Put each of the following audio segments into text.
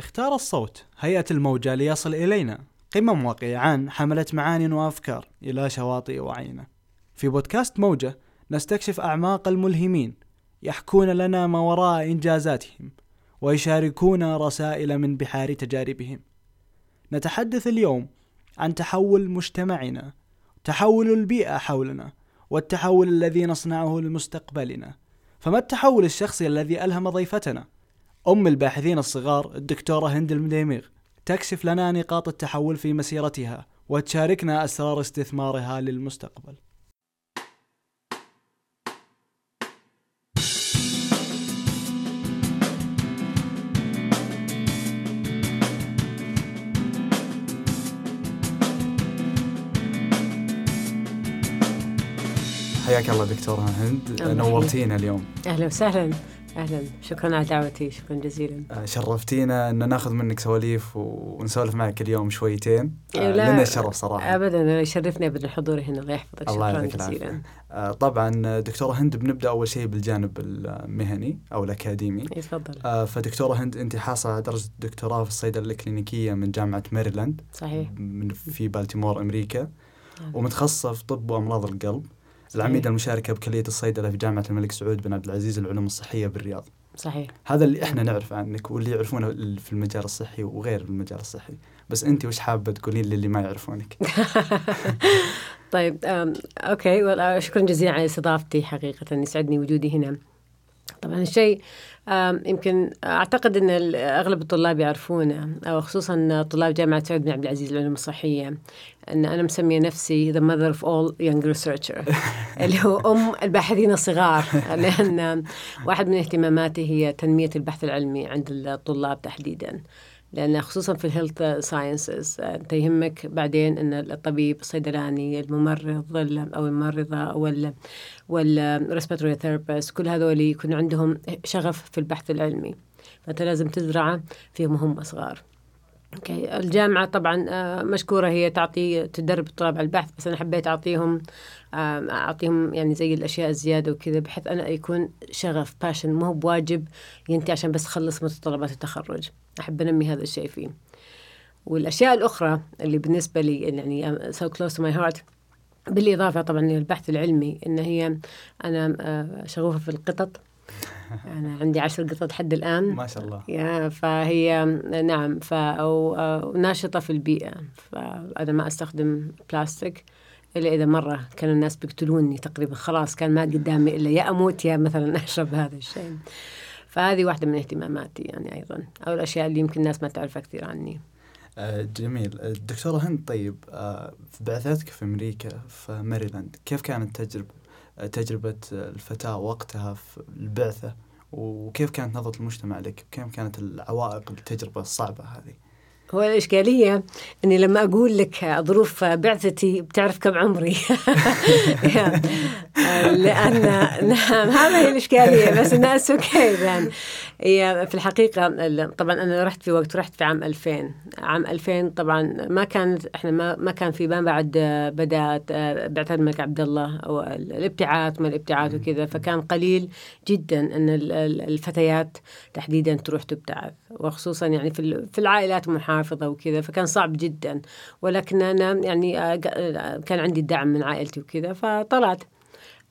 اختار الصوت. هيئة الموجة ليصل إلينا. قمم وقيعان حملت معان وأفكار إلى شواطئ وعينا في بودكاست موجة نستكشف أعماق الملهمين يحكون لنا ما وراء إنجازاتهم ويشاركون رسائل من بحار تجاربهم. نتحدث اليوم عن تحول مجتمعنا تحول البيئة حولنا والتحول الذي نصنعه لمستقبلنا. فما التحول الشخصي الذي ألهم ضيفتنا؟ أم الباحثين الصغار الدكتورة هند المديميغ تكشف لنا نقاط التحول في مسيرتها وتشاركنا أسرار استثمارها للمستقبل. حياك الله دكتورة هند نورتينا اليوم. أهلا وسهلا. أهلا. شكرا على دعوتي. شكرا جزيلا. آه، شرفتينا ان ناخذ منك سواليف ونسولف معك اليوم شويتين. آه، لنا الشرف صراحة. ابدا. يشرفني ابدا حضوري هنا. الله يحفظك. الله شكرا جزيلا. آه، طبعا دكتوره هند بنبدأ أول شيء بالجانب المهني أو الأكاديمي. تفضل. فدكتورة هند أنت حاصلة على درجة الدكتوراه في الصيدلة الكلينيكية من جامعة ميريلاند. صحيح. من في بالتيمور أمريكا. ومتخصصة في طب وأمراض القلب. العميدة المشاركة بكلية الصيدلة في جامعة الملك سعود بن عبد العزيز العلوم الصحية بالرياض. صحيح. هذا اللي إحنا نعرف عنك واللي يعرفونه في المجال الصحي وغير المجال الصحي. بس أنت وش حابة تقولين للي ما يعرفونك؟ طيب أوكي شكرا جزيلا على استضافتي حقيقة يسعدني وجودي هنا. طبعا الشيء يمكن أعتقد إن أغلب الطلاب يعرفونه أو خصوصا طلاب جامعة سعود بن عبد العزيز العلوم الصحية إن أنا مسمية نفسي the mother of all young researcher اللي هو أم الباحثين الصغار لأن واحد من اهتماماتي هي تنمية البحث العلمي عند الطلاب تحديدا. لأن خصوصا في ال health sciences أنت يهمك بعدين أن الطبيب الصيدلاني الممرض أو الممرضة أو وال respiratory therapist كل هذول يكون عندهم شغف في البحث العلمي. فأنت لازم تزرعه فيهم هم صغار okay. الجامعة طبعا آه، مشكورة هي تعطي تدرب الطلاب على البحث بس أنا حبيت أعطيهم آه، أعطيهم يعني زي الأشياء الزيادة وكذا بحيث أنا يكون شغف passion مو بواجب ينتهي عشان بس أخلص متطلبات التخرج. أحب أنمي هذا الشيء فيه. والأشياء الأخرى اللي بالنسبة لي يعني so close to my heart بالإضافة طبعا للبحث العلمي إن هي أنا آه، شغوفة في القطط. أنا عندي عشر قطط حد الآن. ما شاء الله. يا فهي نعم ف وناشطة في البيئة. فأنا ما أستخدم بلاستيك إلا إذا مرة كانوا الناس بيقتلوني تقريبا. خلاص كان ما قدامي إلا يا أموت يا مثلا أشرب هذا الشيء. فهذه واحدة من اهتماماتي يعني أيضا. أو الأشياء اللي يمكن الناس ما تعرفها كثير عني. آه، جميل. دكتورة هند طيب آه، في بعثتك في أمريكا في ماريلاند كيف كانت تجربة؟ تجربة الفتاة وقتها في البعثة وكيف كانت نظرة المجتمع لك؟ كيف كانت العوائق التجربة الصعبة هذه؟ هو الإشكالية إني لما أقول لك ظروف بعثتي بتعرف كم عمري. لأن نعم هذا هي الإشكالية بس الناس أوكي يعني. هي في الحقيقة طبعا أنا رحت في وقت رحت في عام 2000 عام 2000 طبعا ما كانت إحنا ما, ما كان في ما بعد بدأت بعثة الملك عبد الله الابتعاث ما الابتعاث وكذا. فكان قليل جدا أن الفتيات تحديدا تروح تبتعث. وخصوصا يعني في العائلات المحافظة وكذا فكان صعب جدا. ولكن أنا يعني كان عندي دعم من عائلتي وكذا فطلعت.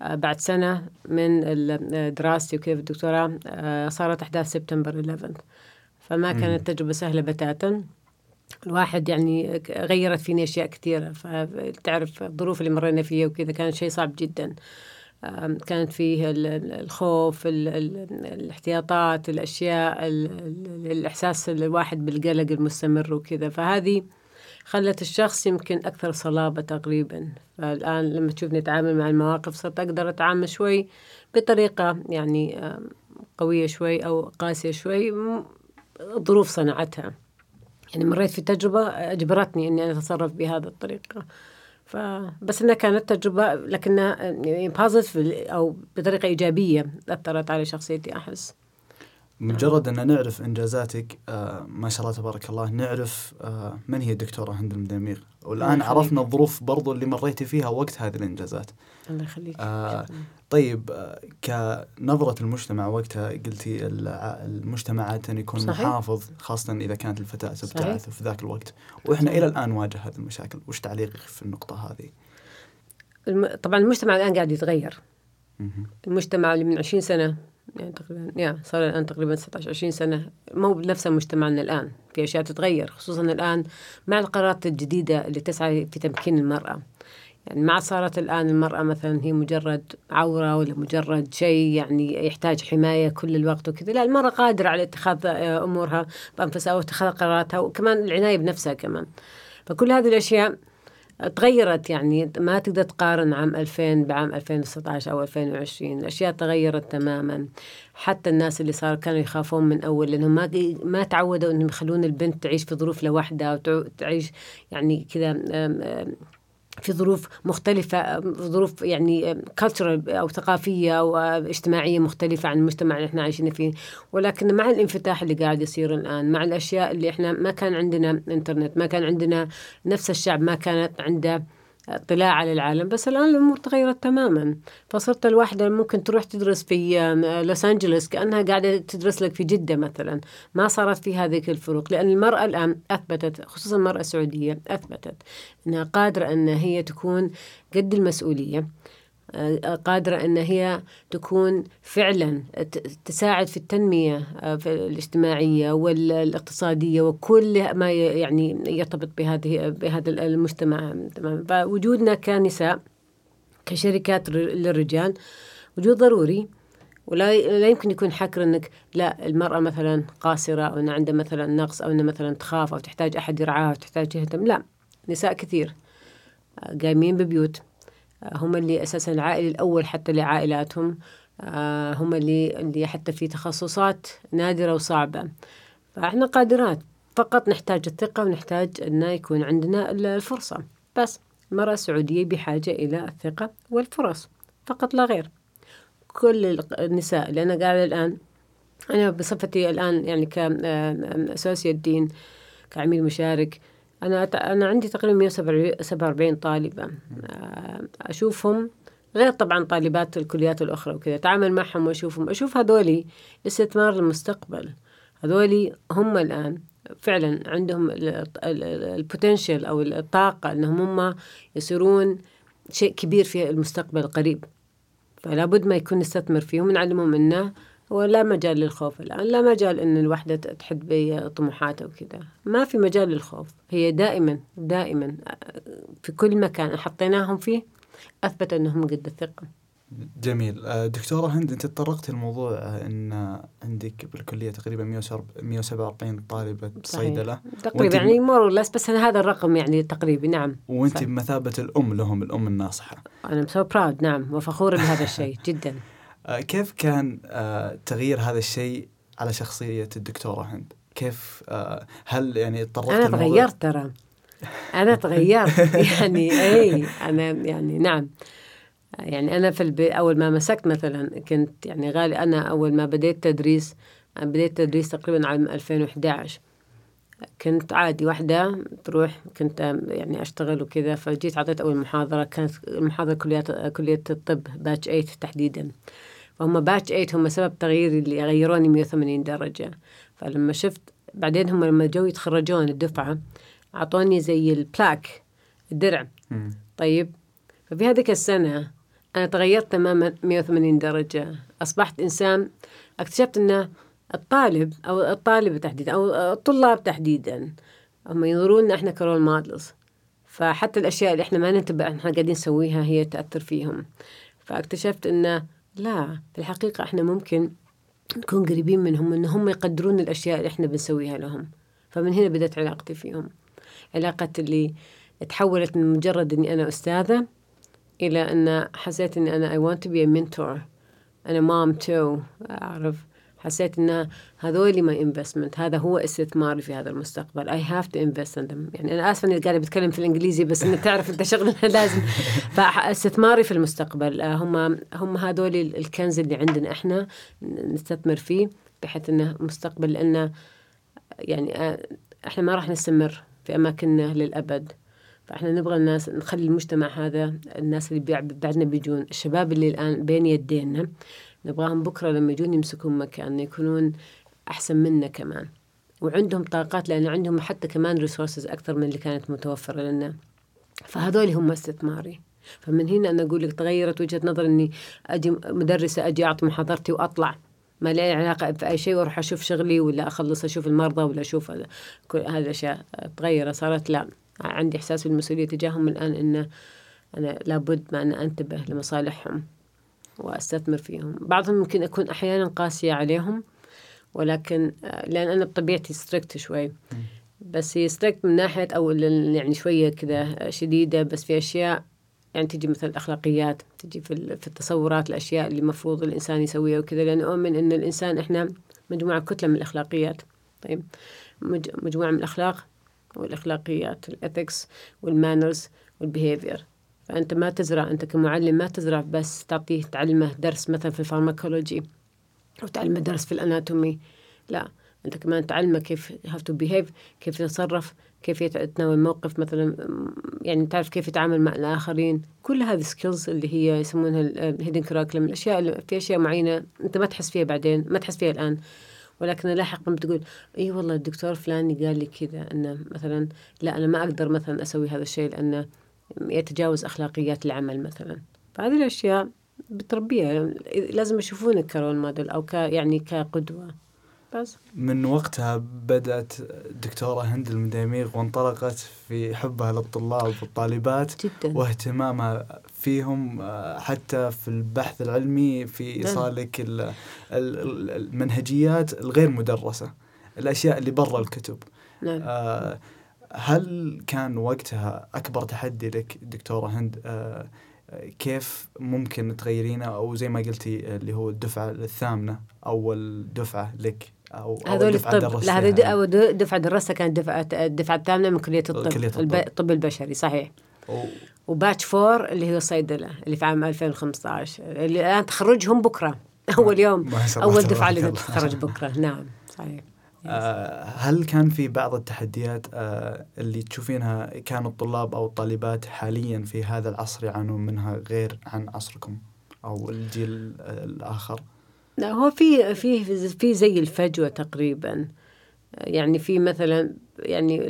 آه، بعد سنة من دراستي وكذا في الدكتوراه آه، صارت أحداث سبتمبر 11 فما كانت تجربة سهلة بتاتا. الواحد يعني غيرت فيني أشياء كثيرة. فتعرف الظروف اللي مرينا فيها وكذا كان شيء صعب جدا. كانت فيه الخوف الاحتياطات الأشياء الإحساس الواحد بالقلق المستمر وكذا. فهذه خلت الشخص يمكن أكثر صلابة تقريبا. فالآن لما تشوفني أتعامل مع المواقف صرت أقدر أتعامل شوي بطريقة يعني قوية شوي أو قاسية شوي الظروف صنعتها. يعني مريت في تجربة أجبرتني أني أتصرف بهذه الطريقة. فبس إنها كانت تجربة لكنها يعني بوزيتيف أو بطريقة إيجابية أثرت على شخصيتي أحس. مجرد أن نعرف إنجازاتك آه ما شاء الله تبارك الله نعرف آه من هي الدكتورة هند المدامير والآن عرفنا الظروف برضو اللي مريتي فيها وقت هذه الإنجازات. الله يخليك. آه طيب آه كنظرة المجتمع وقتها قلتي المجتمع عادة يكون صحيح. محافظ خاصة إذا كانت الفتاة تبتعث في ذاك الوقت. وإحنا صحيح. إلى الآن نواجه هذه المشاكل. وش تعليقك في النقطة هذه؟ الم... طبعا المجتمع الآن قاعد يتغير. المجتمع اللي من 20 سنة يعني تقريبا يا صار الآن تقريبا 19 20 سنة مو بنفس مجتمعنا الآن في أشياء تتغير خصوصا الآن مع القرارات الجديدة اللي تسعى في تمكين المرأة. يعني ما صارت الآن المرأة مثلا هي مجرد عورة ولا مجرد شيء يعني يحتاج حماية كل الوقت وكذا. لا المرأة قادرة على اتخاذ أمورها بأنفسها واتخاذ قراراتها وكمان العناية بنفسها كمان. فكل هذه الأشياء تغيرت يعني ما تقدر تقارن عام 2000 بعام 2019 أو 2020 الأشياء تغيرت تماما. حتى الناس اللي صاروا كانوا يخافون من أول لأنهم ما ما تعودوا أنهم يخلون البنت تعيش في ظروف لوحدها وتعيش يعني كذا في ظروف مختلفة ظروف يعني كالتشرال أو ثقافية أو اجتماعية مختلفة عن المجتمع اللي إحنا عايشين فيه. ولكن مع الانفتاح اللي قاعد يصير الآن مع الأشياء اللي إحنا ما كان عندنا انترنت ما كان عندنا نفس الشعب ما كانت عنده اطلاع على العالم بس الآن الأمور تغيرت تماما. فصرت الواحدة ممكن تروح تدرس في لوس أنجلوس كأنها قاعدة تدرس لك في جدة مثلا. ما صارت في هذه الفروق لأن المرأة الآن أثبتت خصوصا المرأة السعودية أثبتت أنها قادرة أن هي تكون قد المسؤولية. قادرة أن هي تكون فعلا تساعد في التنمية آه، الاجتماعية والاقتصادية وكل ما يعني يرتبط بهذه بهذا المجتمع. فوجودنا كنساء كشركات للرجال وجود ضروري. ولا لا يمكن يكون حكر إنك لا المرأة مثلا قاصرة أو ان عندها مثلا نقص أو انها مثلا تخاف أو تحتاج أحد يرعاها تحتاج يهتم. لا. نساء كثير آه، قايمين ببيوت. هم اللي أساسا العائل الأول حتى لعائلاتهم آه، هم اللي اللي حتى في تخصصات نادرة وصعبة. فإحنا قادرات فقط نحتاج الثقة ونحتاج أن يكون عندنا الفرصة. بس المرأة السعودية بحاجة إلى الثقة والفرص فقط لا غير. كل النساء اللي أنا قاعدة الآن أنا بصفتي الآن يعني كأسوسيت دين كعميل مشارك أنا أنا عندي تقريبا 147 طالبة. آه، أشوفهم غير طبعا طالبات الكليات الأخرى وكذا أتعامل معهم وأشوفهم. أشوف هذولي استثمار للمستقبل هذولي هم الآن فعلا عندهم البوتنشل أو الطاقة أنهم هم يصيرون شيء كبير في المستقبل القريب فلا بد ما يكون نستثمر فيهم ونعلمهم إنه ولا مجال للخوف الآن لا مجال أن الوحدة تحد بطموحاتها وكذا. ما في مجال للخوف. هي دائما دائما في كل مكان حطيناهم فيه أثبت أنهم قد الثقة جميل. آه، دكتورة هند أنت تطرقت الموضوع آه، أن عندك بالكلية تقريبا 147 طالبة صيدلة. تقريبا يعني مور لس بس هذا الرقم يعني تقريبي نعم. وأنت بمثابة الأم لهم الأم الناصحة. أنا so proud نعم. وفخورة بهذا الشيء جدا. آه، كيف كان آه، تغيير هذا الشيء على شخصية الدكتورة هند؟ كيف آه، هل يعني اضطريت أنا تغيرت ترى. أنا تغيرت. يعني أي أنا يعني نعم. يعني أنا في البي أول ما مسكت مثلا كنت يعني غالي. أنا أول ما بديت تدريس بديت تدريس تقريبا عام 2011 كنت عادي واحدة تروح كنت يعني أشتغل وكذا. فجيت عطيت أول محاضرة. كانت المحاضرة كليات كلية الطب batch 8 تحديدا. فهم batch 8 هم سبب تغييري اللي غيروني 180 درجة. فلما شفت بعدين هم لما جو يتخرجون الدفعة أعطوني زي ال plaque الدرع. طيب ففي هذيك السنة أنا تغيرت تماما 180 درجة. أصبحت إنسان اكتشفت أنه الطالب أو الطالبة تحديدا أو الطلاب تحديدا هم ينظرون إحنا ك role models. فحتى الأشياء اللي إحنا ما ننتبه إحنا قاعدين نسويها هي تأثر فيهم. فاكتشفت أنه لا في الحقيقة إحنا ممكن نكون قريبين منهم إن هم يقدرون الأشياء اللي إحنا بنسويها لهم. فمن هنا بدأت علاقتي فيهم. علاقة اللي تحولت من مجرد إني أنا أستاذة إلى إن حسيت اني أنا I want to be a mentor. أنا want to اعرف حسيت إن هذول my investment هذا هو استثماري في هذا المستقبل. I have to invest in يعني أنا آسفة إني قاعدة بتكلم في الإنجليزي بس إنك تعرف أنت شغلنا لازم. فاستثماري في المستقبل آه، هم هم هذول الكنز اللي عندنا إحنا نستثمر فيه بحيث إنه مستقبل لأنه يعني آه، إحنا ما راح نستمر في أماكننا للأبد. فإحنا نبغى الناس نخلي المجتمع هذا الناس اللي بعدنا بيجون الشباب اللي الآن بين يدينا نبغاهم بكرة لما يجون يمسكون مكان يكونون أحسن منا كمان. وعندهم طاقات لأن عندهم حتى كمان ريسورسز أكثر من اللي كانت متوفرة لنا. فهذول هم استثماري. فمن هنا أنا أقول لك تغيرت وجهة نظر إني أجي مدرسة أجي أعطي محاضرتي وأطلع. ما لي علاقة بأي شيء وأروح أشوف شغلي ولا أخلص أشوف المرضى ولا أشوف كل هذه الأشياء تغيرت صارت لا. عندي إحساس بالمسؤولية تجاههم الآن إنه أنا لابد ما أنا أنتبه لمصالحهم. وأستثمر فيهم. بعضهم ممكن أكون أحيانا قاسية عليهم ولكن لأن أنا بطبيعتي strict شوي. بس هي strict من ناحية أو يعني شوية كذا شديدة. بس في أشياء يعني تجي مثل الأخلاقيات تجي في, في التصورات الأشياء اللي المفروض الإنسان يسويها وكذا. لأن أؤمن أن الإنسان إحنا مجموعة كتلة من الأخلاقيات. طيب مجموعة من الأخلاق والأخلاقيات ال ethics وال manners وال behavior فأنت ما تزرع أنت كمعلم ما تزرع بس تعطيه تعلمه درس مثلا في ال pharmacology أو تعلمه درس في ال anatomy. لا أنت كمان تعلمه كيف how to behave كيف يتصرف كيف يتناول موقف مثلا يعني تعرف كيف يتعامل مع الآخرين. كل هذه skills اللي هي يسمونها ال hidden curriculum الأشياء اللي في أشياء معينة أنت ما تحس فيها بعدين ما تحس فيها الآن. ولكن لاحقا بتقول إي والله الدكتور فلاني قال لي كذا إنه مثلا لا أنا ما أقدر مثلا أسوي هذا الشيء لأنه يتجاوز أخلاقيات العمل مثلا فهذه الأشياء بتربيها لازم يشوفونك كرول موديل أو ك يعني كقدوة بس من وقتها بدأت دكتورة هند المديميغ وانطلقت في حبها للطلاب والطالبات جدا. واهتمامها فيهم آه، حتى في البحث العلمي في. إيصالك المنهجيات الغير مدرسة الأشياء اللي برا الكتب نعم. آه هل كان وقتها أكبر تحدي لك دكتورة هند آه كيف ممكن تغيرينه؟ أو زي ما قلتي اللي هو الدفعة الثامنة أول دفعة لك أو هذول الطب لا هذه أول دفعة درستها كانت دفعة الدفعه الثامنة من كلية الطب كلية الطب. الطب البشري صحيح. أو. وباتش فور اللي هو الصيدله اللي في عام 2015 اللي الآن تخرجهم بكرة أول يوم أول دفعة اللي تتخرج بكرة. نعم صحيح. آه هل كان في بعض التحديات آه اللي تشوفينها كان الطلاب أو الطالبات حاليا في هذا العصر يعانون منها غير عن عصركم أو الجيل الآخر؟ لا هو في في في زي الفجوة تقريبا يعني في مثلا يعني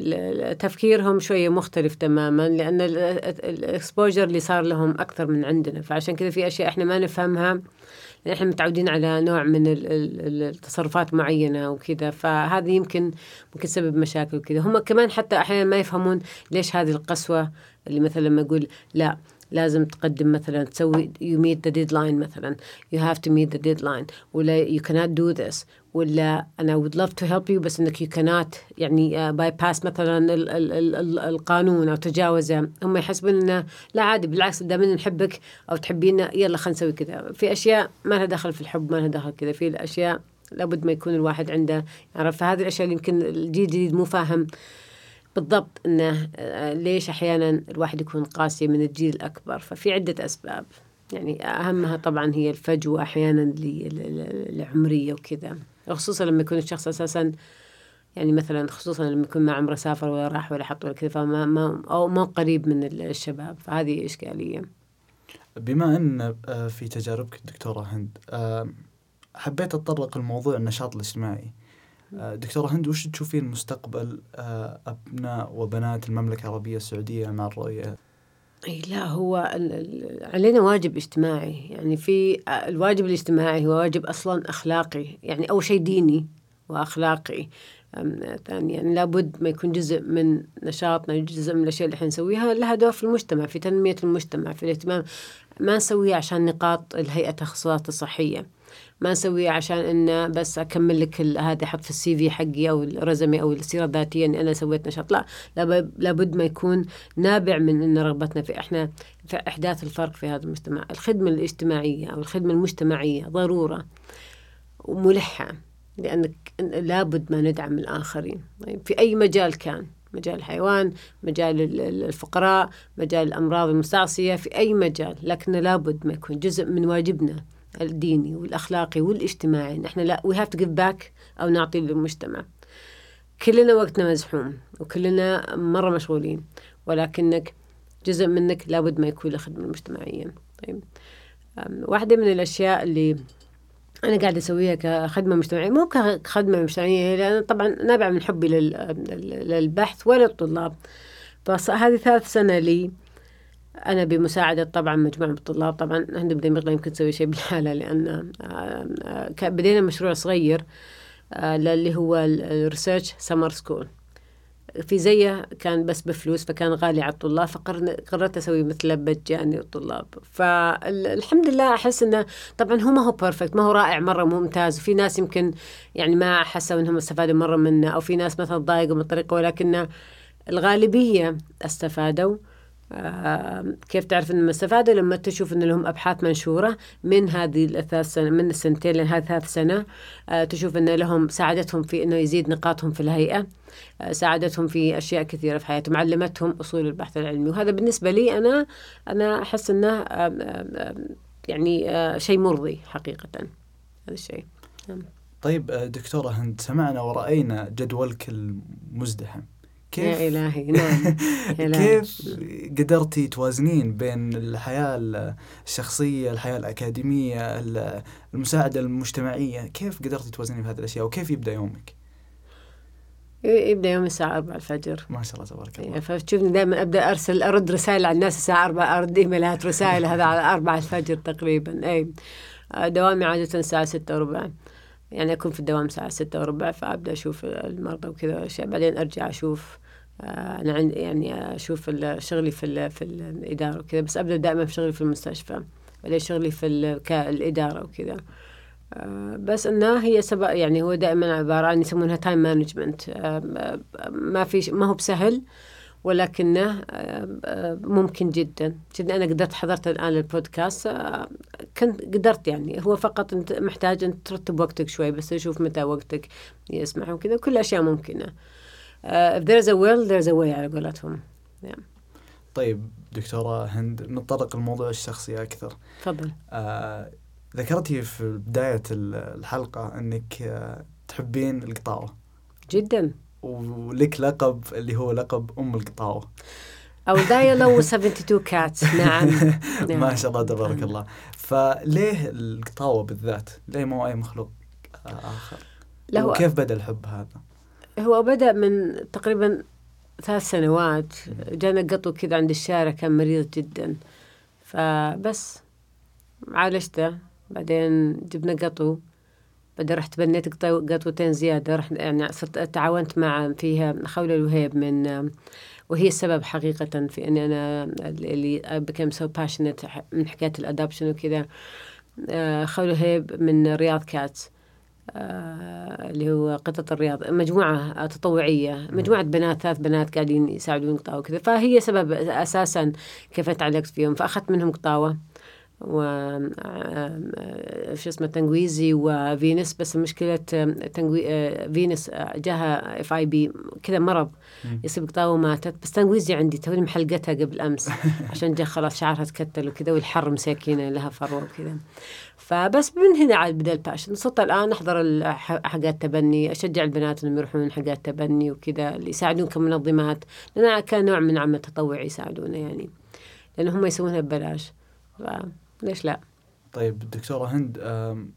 تفكيرهم شوية مختلف تماما لأن الاكسبوجر اللي صار لهم أكثر من عندنا. فعشان كذا في أشياء إحنا ما نفهمها إحنا متعودين على نوع من التصرفات معينة وكذا. فهذا يمكن ممكن سبب مشاكل وكذا. هم كمان حتى أحيانا ما يفهمون ليش هذه القسوة اللي مثلا لما يقول لا. لازم تقدم مثلا تسوي you meet the deadline مثلا. You have to meet the deadline. ولا you cannot do this. ولا أنا would love to help you بس إنك you cannot يعني باي uh, مثلا ال ال ال القانون أو تجاوزه. هم يحسبون إنه لا عادي بالعكس دائما نحبك أو تحبينا يلا خلينا نسوي كذا. في أشياء ما لها دخل في الحب ما لها دخل كذا. في الأشياء لابد ما يكون الواحد عنده يعرف فهذه الأشياء اللي يمكن الجيل الجديد مو فاهم. بالضبط إنه آه، ليش أحيانا الواحد يكون قاسي من الجيل الأكبر ففي عدة أسباب يعني أهمها طبعا هي الفجوة أحيانا العمريه وكذا خصوصا لما يكون الشخص أساسا يعني مثلا خصوصا لما يكون ما عمره سافر ولا راح ولا حط ولا كذا فما ما أو مو قريب من الشباب فهذه إشكالية. بما إن آه، في تجاربك دكتورة هند آه، حبيت أتطرق لموضوع النشاط الاجتماعي. آه، دكتورة هند وش تشوفين مستقبل آه، أبناء وبنات المملكة العربية السعودية مع الرؤية؟ لا هو علينا واجب اجتماعي. يعني في آه، الواجب الاجتماعي هو واجب أصلا أخلاقي يعني أول شيء ديني وأخلاقي. ثانيا يعني لابد ما يكون جزء من نشاطنا جزء من الأشياء اللي إحنا نسويها لها دور في المجتمع في تنمية المجتمع في الاهتمام. ما نسويها عشان نقاط الهيئة التخصصات الصحية. ما نسويه عشان إنه بس أكمل لك هذا أحط في السي في حقي أو الرزمي أو السيره الذاتية إني أنا سويت نشاط. لا لابد ما يكون نابع من إن رغبتنا في إحنا في أحداث الفرق في هذا المجتمع. الخدمة الاجتماعية أو الخدمة المجتمعية ضرورة وملحة لأنك لابد ما ندعم الآخرين. طيب في أي مجال كان؟ مجال الحيوان مجال الفقراء مجال الأمراض المستعصية في أي مجال. لكن لابد ما يكون جزء من واجبنا. الديني والأخلاقي والاجتماعي. نحن لا we have to give back أو نعطي للمجتمع. كلنا وقتنا مزحوم وكلنا مرة مشغولين ولكنك جزء منك لابد ما يكون لخدمة المجتمعية طيب. واحدة من الأشياء اللي أنا قاعدة أسويها كخدمة مجتمعية مو كخدمة مجتمعية لأن طبعا نابعة من حبي للبحث وللطلاب فهذه ثالث سنة لي أنا بمساعدة طبعا مجموعة من الطلاب طبعا إحنا بدنا يمكن نسوي شيء بالحالة لأن بدينا مشروع صغير اللي هو ال research summer school. في زيه كان بس بفلوس فكان غالي على الطلاب فقررت أسوي مثله مجاني للطلاب فالحمد لله أحس إنه طبعا هو ما هو perfect ما هو رائع مرة ممتاز. وفي ناس يمكن يعني ما حسوا إنهم استفادوا مرة منه أو في ناس مثلا ضايقوا من الطريقة ولكن الغالبية استفادوا. كيف تعرف انهم استفادوا لما تشوف إن لهم أبحاث منشورة من هذه الثلاث سنه من السنتين لهذه الثلاث سنة آه تشوف إن لهم ساعدتهم في إنه يزيد نقاطهم في الهيئة آه ساعدتهم في أشياء كثيرة في حياتهم علمتهم أصول البحث العلمي. وهذا بالنسبة لي أنا أنا أحس إنه آه، آه، يعني شيء مرضي حقيقة. هذا الشيء. نعم. طيب دكتورة هند سمعنا ورأينا جدولك المزدحم. كيف يا إلهي نعم كيف قدرتي توازنين بين الحياة الشخصية الحياة الأكاديمية المساعدة المجتمعية؟ كيف قدرتي توازنين في هذه الأشياء؟ وكيف يبدأ يومك؟ يبدأ يوم الساعة 4 الفجر. ما شاء الله تبارك الله. فتشوفني دائما أبدأ أرسل أرد رسائل على الناس الساعة 4 أرد إيميلات رسائل هذا على 4 الفجر تقريبا. اي دوامي عادة الساعة 6 وربع. يعني أكون في الدوام الساعة ستة وربع فأبدأ أشوف المرضى وكذا أشياء. بعدين أرجع أشوف آه، أنا عندي يعني أشوف شغلي في في الإدارة وكذا. بس أبدأ دائما في شغلي في المستشفى بعدين شغلي في الإدارة وكذا. آه، بس انه هي سبب يعني هو دائما عبارة عن يسمونها time management ما في ما هو بسهل. ولكنه آه، ممكن جدا. جدا أنا قدرت حضرت الآن البودكاست آه، كنت قدرت يعني. هو فقط أنت محتاج أن ترتب وقتك شوي بس تشوف متى وقتك يسمح وكذا. كل الأشياء ممكنة. if there's a will there's a way على قولتهم. yeah. طيب دكتورة هند نتطرق الموضوع الشخصي أكثر. تفضل. آه ذكرتي في بداية الحلقة أنك آه تحبين القطاوة. جدا. ولك لقب اللي هو لقب أم القطاوة. أو دايلو 72 كات نعم. ما شاء الله تبارك الله. فليه القطاوة بالذات؟ ليه مو أي مخلوق آخر؟ له وكيف بدأ الحب هذا؟ هو بدأ من تقريبا ثلاث سنوات. جانا قطو كذا عند الشارع كان مريض جدا. فبس عالجته. بعدين جبنا قطو. بعدين رحت بنيت قطوتين زيادة رحت يعني صرت تعاونت مع فيها خولة الوهيب من وهي السبب حقيقة في أني أنا اللي became so passionate من حكاية ال adoption وكذا. آه، خولة الوهيب من رياض كاتس آه، اللي هو قطة الرياض مجموعة تطوعية مجموعة بنات ثلاث بنات قاعدين يساعدون قطاوة وكذا. فهي سبب أساسا كيف تعلقت فيهم فأخذت منهم قطاوة. و شو اسمه تنغويزي وفينس بس مشكلة تنغويزي فينس جاها FIP كذا مرض يصيب قطاوة وماتت. بس تنغويزي عندي توني محلقتها قبل أمس عشان جا خلاص شعرها تكتل وكذا والحر مساكينة لها فروة وكذا. فبس من هنا عاد بدأ ال passion صرت الآن أحضر حاجات تبني أشجع البنات إنهم يروحون حاجات تبني وكذا اللي يساعدون كمنظمات لأن كان نوع من عمل تطوعي يساعدونا يعني لأن هم يسوونها ببلاش. ليش لا؟ طيب دكتورة هند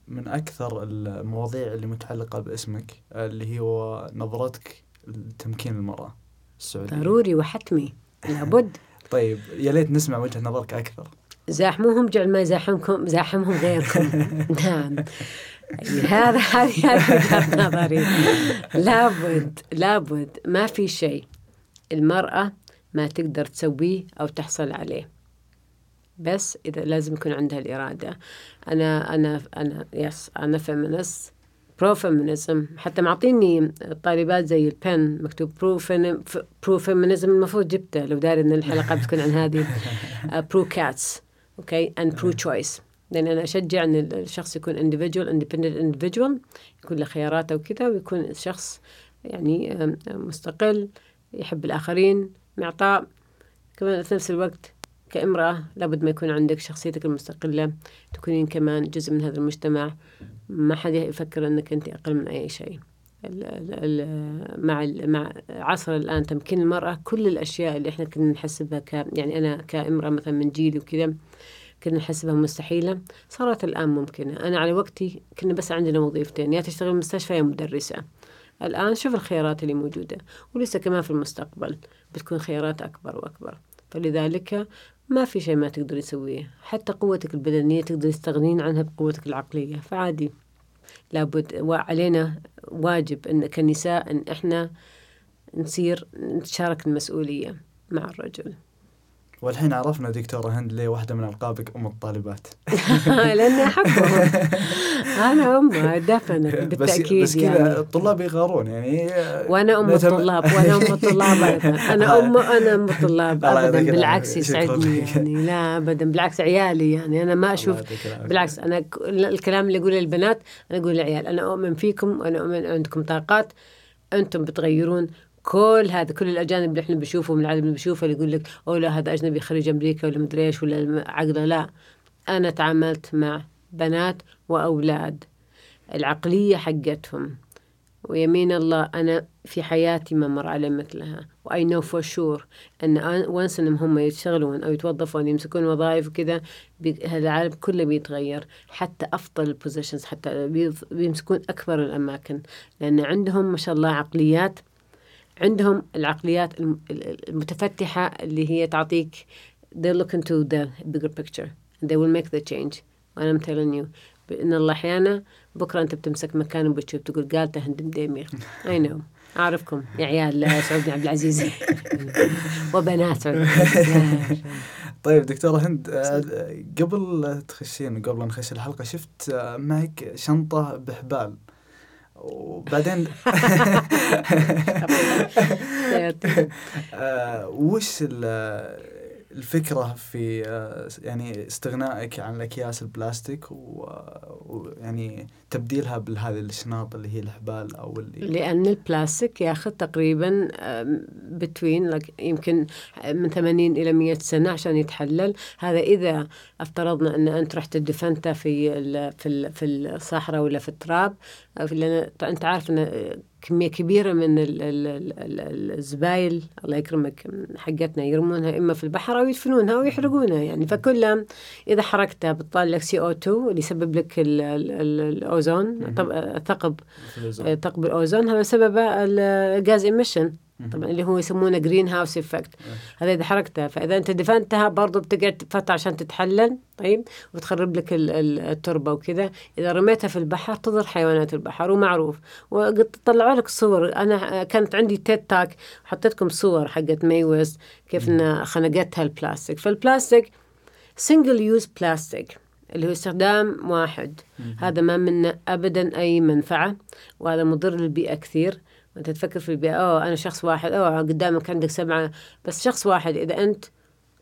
من أكثر المواضيع اللي متعلقة باسمك اللي هو نظرتك لتمكين المرأة السعودية. ضروري وحتمي. لابد. طيب يا ليت نسمع وجهة نظرك أكثر. زاحموهم جعل ما يزاحمكم زاحمهم غيركم. نعم. هذا هذه وجهة نظري. لابد لابد. ما في شيء المرأة ما تقدر تسويه أو تحصل عليه. بس إذا لازم يكون عندها الإرادة. أنا أنا أنا yes أنا feminist pro feminism حتى معطيني طالبات زي ال pin مكتوب pro pro feminism المفروض جبته. لو داري إن الحلقة بتكون عن هذه pro cats okay and pro choice لأن أنا أشجع إن الشخص يكون individual independent individual يكون له خياراته وكذا ويكون شخص يعني مستقل يحب الآخرين معطاء. كمان في نفس الوقت كامرأة لابد ما يكون عندك شخصيتك المستقلة تكونين كمان جزء من هذا المجتمع. ما حد يفكر أنك أنت أقل من أي شيء. ال ال مع ال مع عصر الآن تمكين المرأة كل الأشياء اللي إحنا كنا نحسبها ك يعني أنا كامرأة مثلا من جيلي وكذا كنا نحسبها مستحيلة. صارت الآن ممكنة. أنا على وقتي كنا بس عندنا وظيفتين يا تشتغل مستشفى يا مدرسة. الآن شوف الخيارات اللي موجودة ولسه كمان في المستقبل بتكون خيارات أكبر وأكبر. فلذلك ما في شيء ما تقدر تسويه. حتى قوتك البدنية تقدر تستغنين عنها بقوتك العقلية. فعادي. لابد وعلينا واجب إن كنساء إن إحنا نصير نتشارك المسؤولية مع الرجل. والحين عرفنا دكتورة هند ليه واحدة من ألقابك أم الطالبات. لأني أحبهم. أنا أم دفنة بالتأكيد بس, بس كذا يعني. الطلاب يغارون يعني. وأنا أم الطلاب وأنا أم الطلاب أيضا. أنا أم أنا أم الطلاب أبدا بالعكس يسعدني يعني. لا أبدا بالعكس عيالي يعني. أنا ما أشوف بالعكس أنا الكلام اللي أقوله للبنات أنا أقول للعيال أنا أؤمن فيكم وأنا أؤمن عندكم طاقات أنتم بتغيرون كل هذا كل الأجانب اللي إحنا بنشوفهم العالم اللي بنشوفه اللي يقول لك أو لا هذا أجنبي خريج أمريكا ولا مدري إيش ولا عقله لا. أنا تعاملت مع بنات وأولاد. العقلية حقتهم. ويمين الله أنا في حياتي ما مر علي مثلها. و I know for sure أن once إنهم هم يشتغلون أو يتوظفون يمسكون وظائف وكذا العالم كله بيتغير. حتى أفضل ال positions حتى بيمسكون أكبر الأماكن. لأن عندهم ما شاء الله عقليات عندهم العقليات المتفتحة اللي هي تعطيك they look into the bigger picture. And they will make the change. وأنا I'm telling you بإن الله أحيانا بكرة أنت بتمسك مكان وبتشوف تقول قال تهندم ديمير I know. أعرفكم. يا عيال سعود عبد العزيز. وبنات. طيب دكتورة هند قبل تخشين قبل نخش الحلقة شفت معك شنطة بحبال. وبعدين آه، وش الفكرة في آه، يعني استغنائك عن الأكياس البلاستيك ويعني تبديلها بهذه الشناط اللي هي الحبال أو اللي لأن البلاستيك ياخذ تقريبا بتوين يمكن من 80 إلى 100 سنة عشان يتحلل. هذا إذا افترضنا أن أنت رحت دفنته في في في الصحراء ولا في التراب لأن أنت عارف أن كمية كبيرة من الزبايل الله يكرمك حقتنا يرمونها إما في البحر أو يدفنونها أو يحرقونها يعني. فكلها إذا حركتها بتطلع لك CO2 اللي يسبب لك الأوزون ثقب ثقب الأوزون هذا سببه الغاز emission طبعا اللي هو يسمونه greenhouse effect هذا إذا حركتها فإذا أنت دفنتها برضه بتقعد فتره عشان تتحلل طيب؟ وتخرب لك التربة وكذا. إذا رميتها في البحر تضر حيوانات البحر ومعروف. وقد طلعوا لك صور. أنا كانت عندي TED Talk حطيتكم صور حقت my waste كيف انها خنقتها البلاستيك. فالبلاستيك single use plastic اللي هو استخدام واحد. هذا ما منه ابدا أي منفعة وهذا مضر للبيئة كثير. أنت تفكر في البيئة. أوه أنا شخص واحد. أوه قدامك عندك سبعة. بس شخص واحد إذا أنت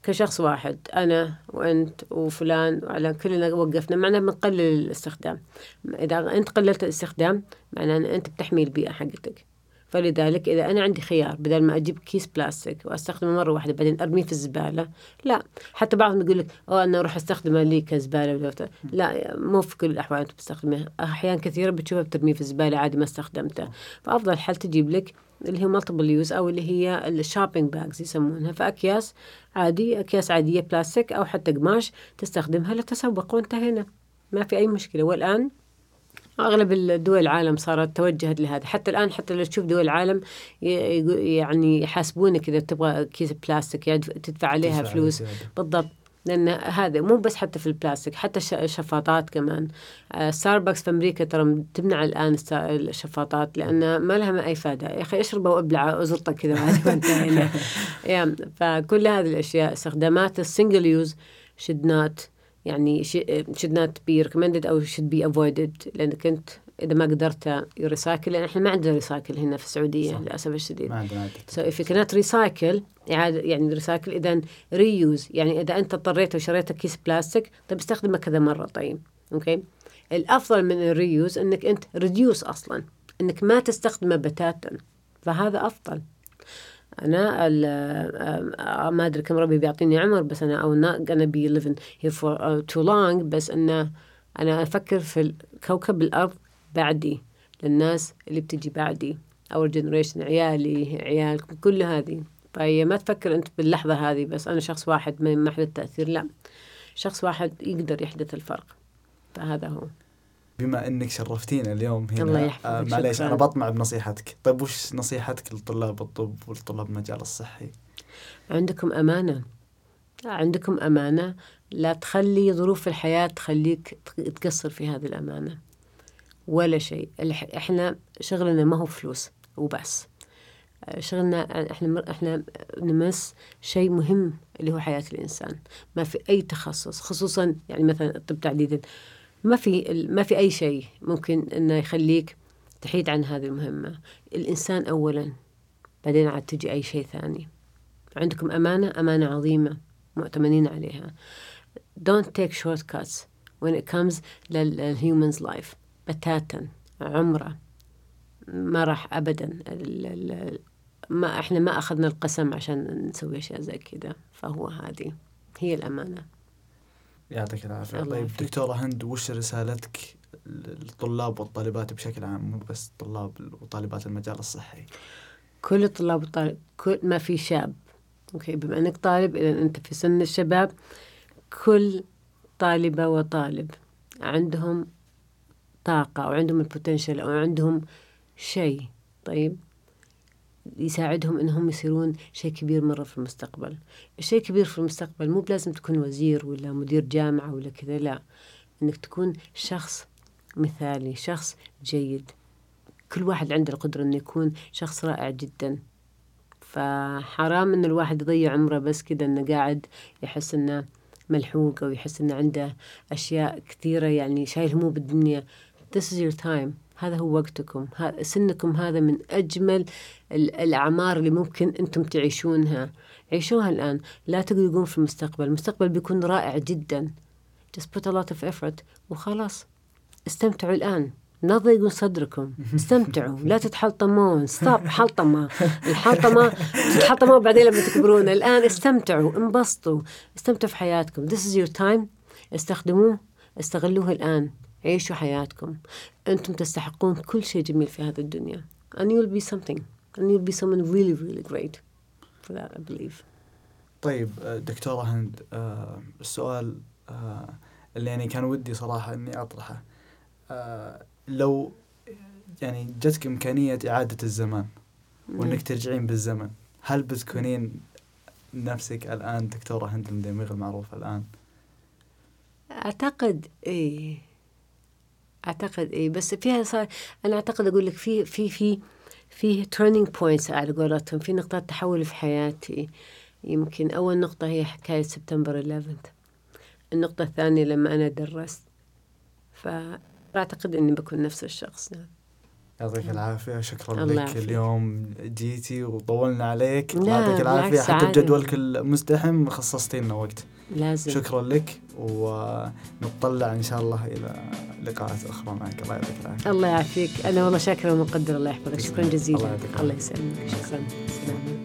كشخص واحد أنا وأنت وفلان وعلى كلنا وقفنا معناه بنقلل الاستخدام. إذا أنت قللت الاستخدام معناه إن أنت بتحمي البيئة حقتك. فلذلك إذا أنا عندي خيار بدل ما أجيب كيس بلاستيك وأستخدمه مرة واحدة بعدين أرميه في الزبالة لا. حتى بعضهم يقول لك أو أنا أروح أستخدمه لي كزبالة لا مو في كل الأحوال أنت بتستخدمه. أحيان كثيرة بتشوفها بترميه في الزبالة عادي ما استخدمته. فأفضل حل تجيب لك اللي هي multiple use أو اللي هي ال shopping bags يسمونها. فأكياس عادي أكياس عادية بلاستيك أو حتى قماش تستخدمها للتسوق وانتهينا. ما في أي مشكلة. والآن أغلب الدول العالم صارت توجهت لهذا. حتى الآن حتى لو تشوف دول العالم يعني يحاسبونك إذا تبغى كيس بلاستيك يعني تدفع عليها فلوس. بالضبط. لأن هذا مو بس حتى في البلاستيك حتى الشفاطات كمان. ستاربكس في أمريكا ترى تمنع الآن الشفاطات لأن ما لها أي فائده يا أخي اشربه وابلع زرطه كذا يعني فكل هذه الأشياء استخدامات ال single use should not يعني should not be recommended أو should be avoided. لأنك أنت إذا ما قدرت recycle لأن إحنا ما عندنا recycle هنا في السعودية صح. للأسف الشديد. ما عندنا if you cannot recycle إعادة يعني recycle إذا reuse يعني إذا أنت اضطريت وشريت كيس بلاستيك طيب استخدمه كذا مرة طيب. okay؟ الأفضل من ال reuse إنك أنت reduce أصلا. إنك ما تستخدمه بتاتا. فهذا أفضل. أنا آه، ما أدري كم ربي بيعطيني عمر بس أنا أو not gonna be living here for uh, too long بس انه أنا أفكر في كوكب الأرض بعدي للناس اللي بتجي بعدي our generation عيالي عيالكم كل هذه. فهي ما تفكر أنت باللحظة هذه بس أنا شخص واحد ما ما حدث تأثير لا. شخص واحد يقدر يحدث الفرق. فهذا هو. بما إنك شرفتينا اليوم هنا الله يحفظك، آه معليش. أنا بطمع بنصيحتك. طيب وش نصيحتك لطلاب الطب ولطلاب المجال الصحي؟ عندكم أمانة. عندكم أمانة. لا تخلي ظروف الحياة تخليك تقصر في هذه الأمانة. ولا شيء. إحنا شغلنا ما هو فلوس وبس. شغلنا إحنا إحنا نمس شيء مهم اللي هو حياة الإنسان. ما في أي تخصص خصوصا يعني مثلا الطب تحديدا ما في ما في أي شيء ممكن إنه يخليك تحيد عن هذه المهمة. الإنسان أولا بعدين عاد تجي أي شيء ثاني. عندكم أمانة؟ أمانة عظيمة مؤتمنين عليها. Don't take shortcuts when it comes لل human's life بتاتا عمرة. ما راح ال- ما إحنا ما أخذنا القسم عشان نسوي أشياء زي كذا فهو هذه. هي الأمانة. يعطيك العافية. الله طيب. دكتورة هند وش رسالتك للطلاب والطالبات بشكل عام؟ مو بس طلاب وطالبات المجال الصحي. كل الطلاب والطالب كل ما في شاب okay بما إنك طالب إذا أنت في سن الشباب كل طالبة وطالب عندهم طاقة أو عندهم ال potential أو عندهم شيء. طيب؟ يساعدهم إنهم يصيرون شيء كبير مرة في المستقبل. الشيء الكبير في المستقبل مو بلازم تكون وزير ولا مدير جامعة ولا كذا لا. إنك تكون شخص مثالي شخص جيد. كل واحد عنده القدرة إنه يكون شخص رائع جدا. فحرام إن الواحد يضيع عمره بس كذا إنه قاعد يحس إنه ملحوق أو يحس إنه عنده أشياء كثيرة يعني شايل هموم بالدنيا. This is your time. هذا هو وقتكم. سنكم هذا من أجمل ال- الأعمار اللي ممكن أنتم تعيشونها. عيشوها الآن. لا تقلقون في المستقبل. المستقبل بيكون رائع جدا. Just put a lot of effort. وخلاص. استمتعوا الآن. لا تضيقون صدركم. استمتعوا. لا تتحلطمون. ستوب حلطمة. الحلطمة تتحلطموا بعدين لما تكبرون. الآن استمتعوا. انبسطوا. استمتعوا في حياتكم. This is your time. استخدموه. استغلوه الآن. عيشوا حياتكم. أنتم تستحقون كل شيء جميل في هذه الدنيا. And you'll be something. And you'll be someone really really great for that I believe. طيب آه، دكتورة هند آه، السؤال آه، اللي يعني كان ودي صراحة إني أطرحه. لو يعني جتك إمكانية إعادة الزمان وإنك ترجعين بالزمن هل بتكونين نفسك الآن دكتورة هند المدمغ المعروفة الآن؟ أعتقد إيه أعتقد إيه بس فيها صار أنا أعتقد أقول لك في في في في turning points على قولتهم. في نقطات تحول في حياتي. يمكن أول نقطة هي حكاية سبتمبر 11 النقطة الثانية لما أنا درست. فأعتقد إني بكون نفس الشخص. نعم. يعطيك العافية. شكرا لك. اليوم جيتي وطولنا عليك. الله يعطيك العافية. حتى. بجدولك المزدحم خصصتي لنا وقت. لازم. شكرا لك ونطلع إن شاء الله إلى لقاءات أخرى معك. الله يعطيك العافية. الله يعافيك. أنا والله شاكرة ومقدرة الله يحفظك. شكرا. جزيلا. الله يسلمك. شكرا. سلام.